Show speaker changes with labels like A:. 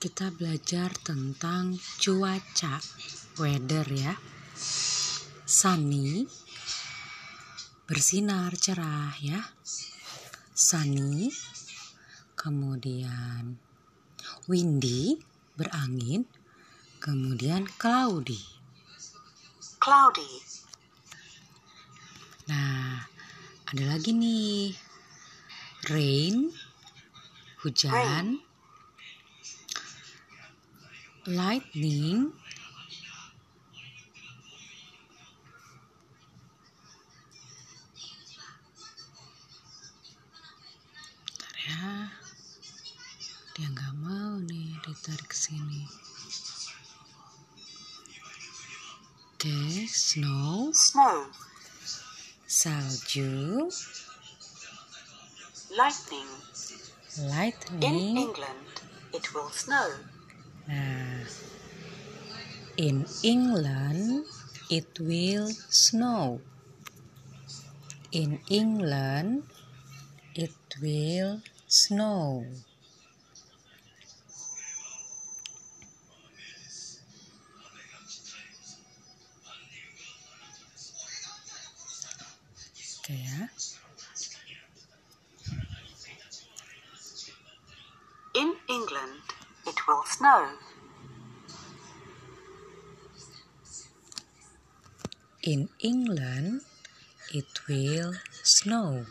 A: kita belajar tentang cuaca, weather ya. Sunny, bersinar cerah ya. Sunny, kemudian windy, berangin, kemudian cloudy.
B: cloudy,
A: Nah, ada lagi nih. Rain, hujan. Lightning, Bentar ya. Dia nggak mau nih ditarik ke sini. Oke, snow,
B: snow,
A: salju,
B: lightning. In
A: lightning.
B: England, it will snow.
A: Nah, in England it will snow. In England it will snow. Oke ya.
B: In England, will snow.
A: In England it will snow.